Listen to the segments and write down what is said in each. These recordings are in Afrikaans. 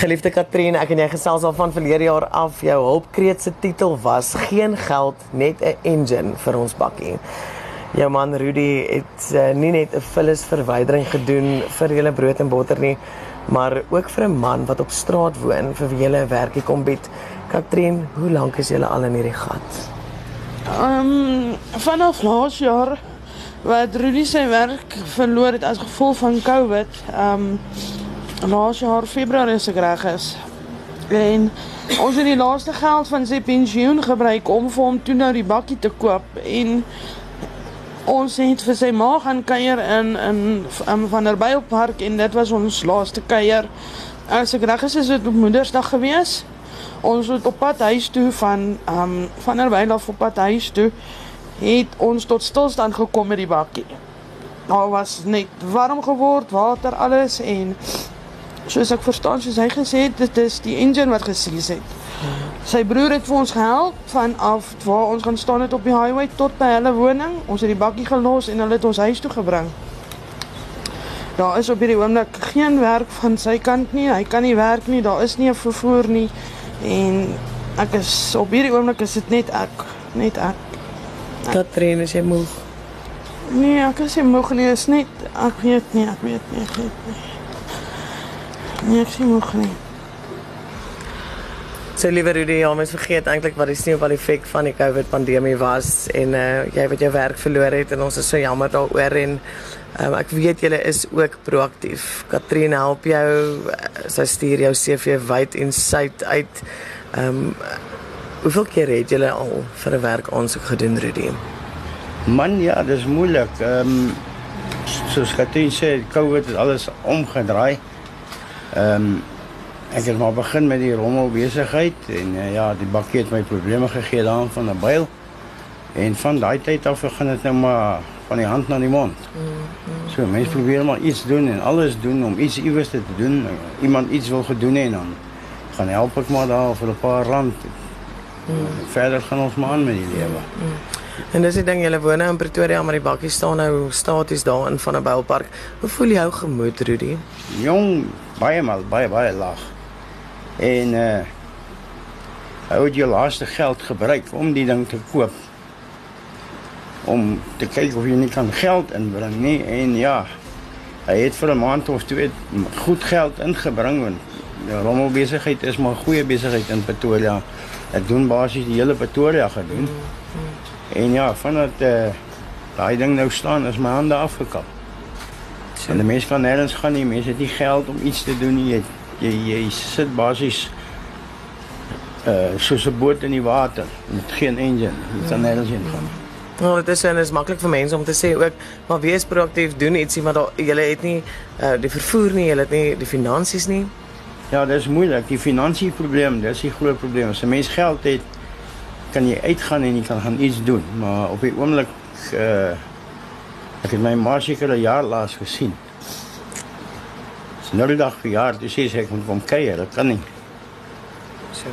Geliefde Katrien, ek en jy gesels al van verlede jaar af. Jou hulpkreet se titel was geen geld, net 'n engine vir ons bakkie. Jou man Rudy het uh, nie net 'n vullis verwydering gedoen vir julle brood en botter nie, maar ook vir 'n man wat op straat woon vir wie julle 'n werkie kom bied. Katrien, hoe lank is julle al in hierdie gat? Ehm um, vanaf laas jaar wat Rudy sy werk verloor het as gevolg van COVID. Ehm um, laas jaar Februarie as ek reg is. En ons het die laaste geld van sy pensioen gebruik om vir hom toe nou die bakkie te koop en ons het vir sy ma gaan kuier in in, in van der Bylpark en dit was ons laaste kuier. As ek reg is, is dit op Moedersdag gewees. Ons het op pad huis toe van um, van der Byl af op pad huis toe het ons tot stilstand gekom met die bakkie. Daar was net warm geword, water alles en soos ek verstaan soos hy gesê het dit is die engine wat gesies het. Sy broer het vir ons gehelp vanaf waar ons gaan staan het op die highway tot by hulle woning. Ons het die bakkie gelos en hulle het ons huis toe gebring. Daar is op hierdie oomblik geen werk van sy kant nie. Hy kan nie werk nie. Daar is nie 'n vervoer nie. En ek is op hierdie oomblik is dit net ek, net ek. Katrien, is jy moeg? Nee, ek is nie moeg nie. Is net ek weet nie, ek weet nie, ek weet nie. Nee, ek nie moeg nie. So liewe Rudy, ja, mens vergeet eintlik wat die sneeuwbal effek van die COVID pandemie was en uh jy wat jou werk verloor het en ons is so jammer daaroor en um, ek weet julle is ook proaktief. Katrine help jou, uh, sy stuur jou CV wyd en suid uit. Ehm um, hoeveel keer het julle al vir 'n werk aansoek gedoen Rudy? Man, ja, dis moeilik. Ehm um, soos Katrine sê, COVID het alles omgedraai. Ehm um, ek het maar begin met die rommel besigheid en uh, ja, die bakkie het my probleme gegee daan van 'n byl. En van daai tyd af begin dit nou maar van die hand na die mond. So mense probeer maar iets doen en alles doen om iets iewers te doen. Iemand iets wil gedoen hê en dan gaan help ek maar daar vir 'n paar rand. Verder gaan ons maar aan met die lewe. En dis die ding, julle woon nou in Pretoria, maar die bakkie staan nou staties daar in van 'n bylpark. Hoe voel jou gemoed Rudy? Jong, baie mal, baie baie laag. En uh hy het jou laaste geld gebruik om die ding te koop. Om te kyk of jy nie kan geld inbring nie en ja, hy het vir 'n maand of twee goed geld ingebring want die rommelbesigheid is maar goeie besigheid in Pretoria. Ek doen basies die hele Pretoria gedoen. En ja, vandat uh daai ding nou staan is my hande afgekap. En die mense kan nêrens gaan nie, mense het nie geld om iets te doen nie. Jy jy, jy sit basies uh soos 'n boot in die water met geen engine. Jy kan nêrens heen gaan. Nou, dit is en is maklik vir mense om te sê ook, maar wees proaktief, doen ietsie maar daar julle het nie uh die vervoer nie, julle het nie die finansies nie. Ja, dis moeilik. Die finansiële probleem, dis die groot probleem. As 'n mens geld het, kan jy uitgaan en jy kan gaan iets doen, maar op die oomblik uh ek het my ma seker 'n jaar laas gesien. Dis nou die dag verjaar, dis sê sy ek moet kom kuier, dit kan nie. So.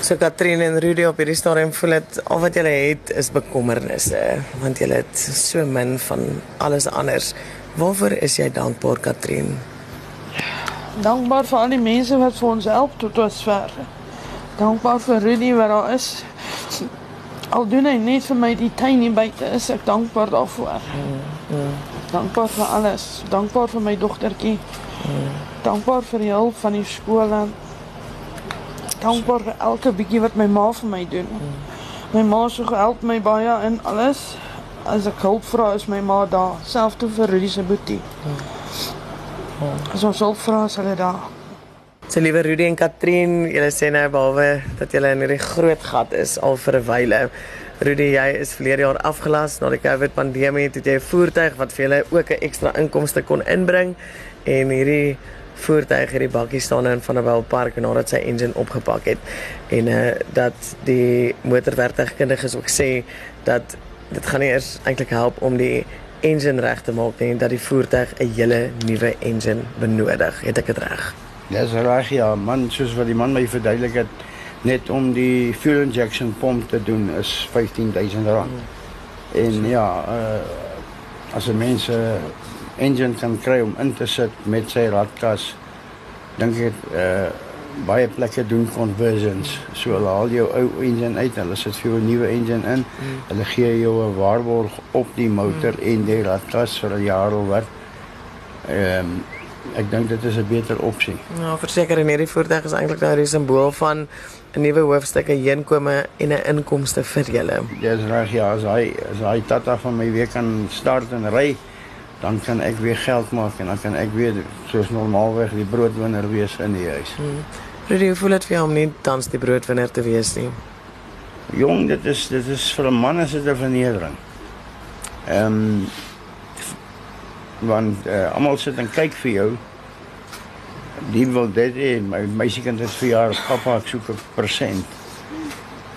So Katrine en Rudy op hierdie stadium voel dit al wat julle het is bekommernisse want julle het so min van alles anders. Waarvoor is jy dankbaar Katrine? Dankbaar vir al die mense wat vir ons help tot dusver. Dankbaar vir Rudy wat daar is. Al doen hy net vir my die tuin hier buite is ek dankbaar daarvoor. Dankbaar vir alles. Dankbaar vir my dogtertjie. Dankbaar vir die hulp van die skole. Dankbaar vir elke bietjie wat my ma vir my doen. My ma so gehelp my baie in alles. As ek hulp vra, is my ma daar. Selfs toe vir Rudy se boetie. As ons hulp vra, is hulle daar. So liewe Rudy en Katrine, julle sê nou behalwe dat julle in hierdie groot gat is al vir 'n wyle. Rudy, jy is verlede jaar afgelas na die COVID pandemie, het jy 'n voertuig wat vir julle ook 'n ekstra inkomste kon inbring en hierdie voertuig hierdie bakkie staan in van 'n Park nadat sy engine opgepak het en uh dat die motorwerktuigkundiges ook sê dat dit gaan nie eers eintlik help om die engine reg te maak nie, dat die voertuig 'n hele nuwe engine benodig. Het ek dit reg? Dis reg ja, man, soos wat die man my verduidelik het, net om die fuel injection pomp te doen is 15000 rand. En ja, uh as 'n mens engine kan kry om in te sit met sy radkas, dink ek uh baie plekke doen conversions. So hulle haal jou ou engine uit, hulle sit vir jou 'n nuwe engine in. Mm. Hulle gee jou 'n waarborg op die motor mm. en die radkas vir 'n jaar of wat. Ehm um, ek dink dit is 'n beter opsie. Ja, verseker en hierdie voertuig is eintlik nou die simbool van 'n nuwe hoofstuk, 'n heenkome en 'n inkomste vir julle. Dis reg ja, as hy as hy tata van my weer kan start en ry, dan kan ek weer geld maak en dan kan ek weer soos normaalweg die broodwinner wees in die huis. Hmm. Rudy, hoe voel dit vir jou om nie tans die broodwinner te wees nie? Jong, dit is dit is vir 'n man is dit 'n vernedering. Ehm um, want uh, almal sit en kyk vir jou. Die wil dit hê, my meisiekind het vir jaar pappa ek soek 'n persent.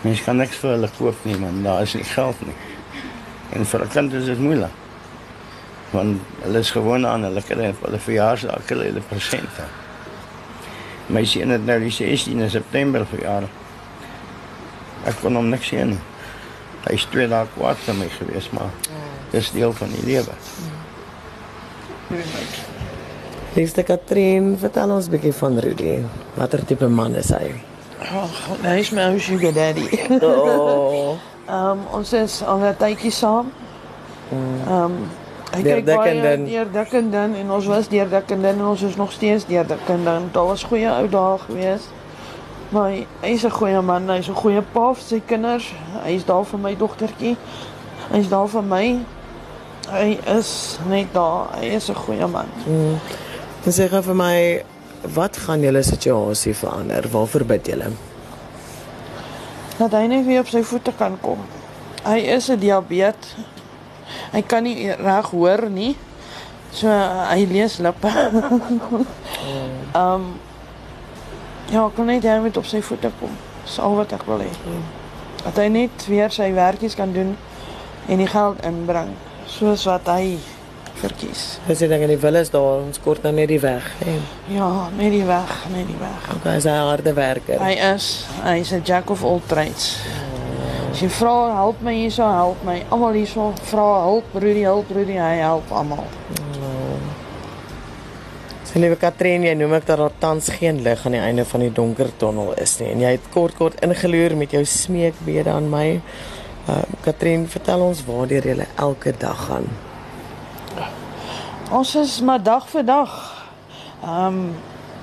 Mens kan niks vir hulle koop nie, man, daar is nie geld nie. En vir 'n kind is dit moeilik. Want hulle is gewoon aan hulle kry vir hulle verjaarsdag kry hulle persente. My seun het nou die 16 September verjaar. Ek kon hom niks sien nie. Hy is twee dae kwaad vir my gewees, maar dis deel van die lewe. Mm. Liefste Katrien, vertel ons 'n bietjie van Rudy. Watter tipe man is hy? Oh, hy is my sugar daddy. Oh. Ehm um, ons is al 'n tydjie saam. Ehm um, hy Deur kyk baie deur dik en dun en ons was deur dik en dun en ons is nog steeds deur dik en dun. Daar was goeie ou dae gewees. Maar hy is 'n goeie man, hy's 'n goeie pa vir sy kinders. Hy is daar vir my dogtertjie. Hy is daar vir my. Hy is net daar. Hy is 'n goeie man. Mm. Dan sê vir my, wat gaan julle situasie verander? Waarvoor bid julle? dat hy net weer op sy voete kan kom. Hy is 'n diabetes. Hy kan nie reg hoor nie. So hy lees lippe. Ehm um, ja, kan net hy met op sy voete kom. Dis al wat ek wil hê. Dat hy net weer sy werkies kan doen en die geld inbring soos wat hy verkies. Dis die ding in die wil is daar, ons kort nou net die weg. Nee. Ja, net die weg, net die weg. Okay, hy's 'n harde werker. Hy is, hy's 'n jack of all trades. As jy vra, help my hierso, help my. Almal hierso vra hulp, Rudy, help Rudy, hy help almal. Sy liewe Katrien, jy noem ek dat daar tans geen lig aan die einde van die donker tonnel is nie en jy het kort kort ingeloer met jou smeekbede aan my. Uh Katrien, vertel ons waardeur jy elke dag gaan. Ons is maar dag vir dag. Ehm um,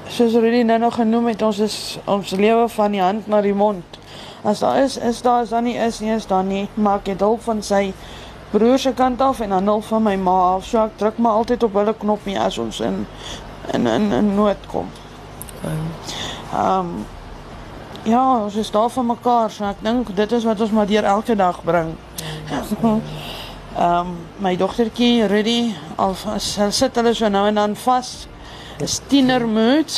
soos Rudy nou nog genoem het, ons is ons lewe van die hand na die mond. As daar is, is daar, as daar nie is nie, is daar nie. Maak dit hulp van sy broer se kant af en dan hulp van my ma af. So ek druk maar altyd op hulle knoppie as ons in in in, in nood kom. Ehm um, ja, ons is daar vir mekaar, so ek dink dit is wat ons maar deur elke dag bring. Ehm um, my dogtertjie Rudy, al sit hulle so nou en dan vas. Dis tienermoed.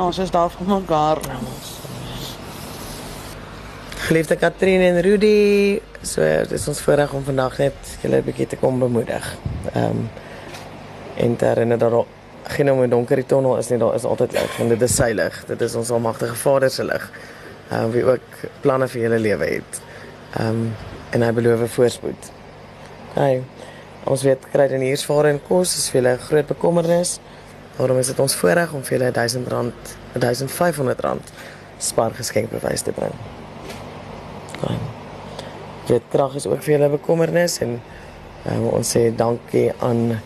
Ons is daar vir mekaar. Geliefde Katrien en Rudy, so dit is ons voorreg om vandag net julle 'n bietjie te kom bemoedig. Ehm um, en te herinner dat geen om 'n donker tonnel is nie, daar is altyd lig en dit is sy lig. Dit is ons almagtige Vader se lig. Ehm um, wie ook planne vir julle lewe het. Ehm um, en hy beloof voorspoed. Hy ons weet kry dan hier swaar en kos is vir julle 'n groot bekommernis. Daarom is dit ons voorreg om vir julle R1000, R1500 spaargeskenkbewys te bring. Fyn. Dit krag is ook vir julle bekommernis en um, ons sê dankie aan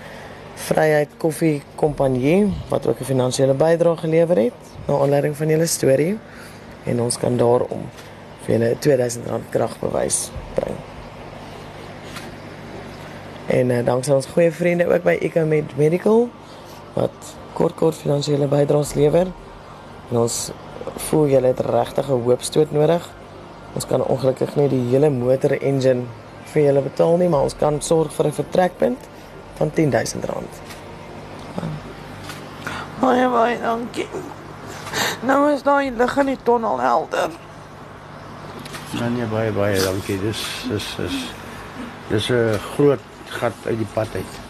Vryheid Koffie Kompanjie wat ook 'n finansiële bydrae gelewer het na aanleiding van julle storie en ons kan daarom vir julle R2000 kragbewys bring. En uh, danksy ons goeie vriende ook by Ecomed Medical wat kort kort finansiële bydraes lewer. En ons voel julle het regtig 'n hoopstoot nodig. Ons kan ongelukkig nie die hele motor engine vir julle betaal nie, maar ons kan sorg vir 'n vertrekpunt van R10000. Baie baie dankie. Nou is daai lig in die tonnel helder. Nee, nee, baie baie dankie. Dis dis is dis 'n groot gat uit die pad uit.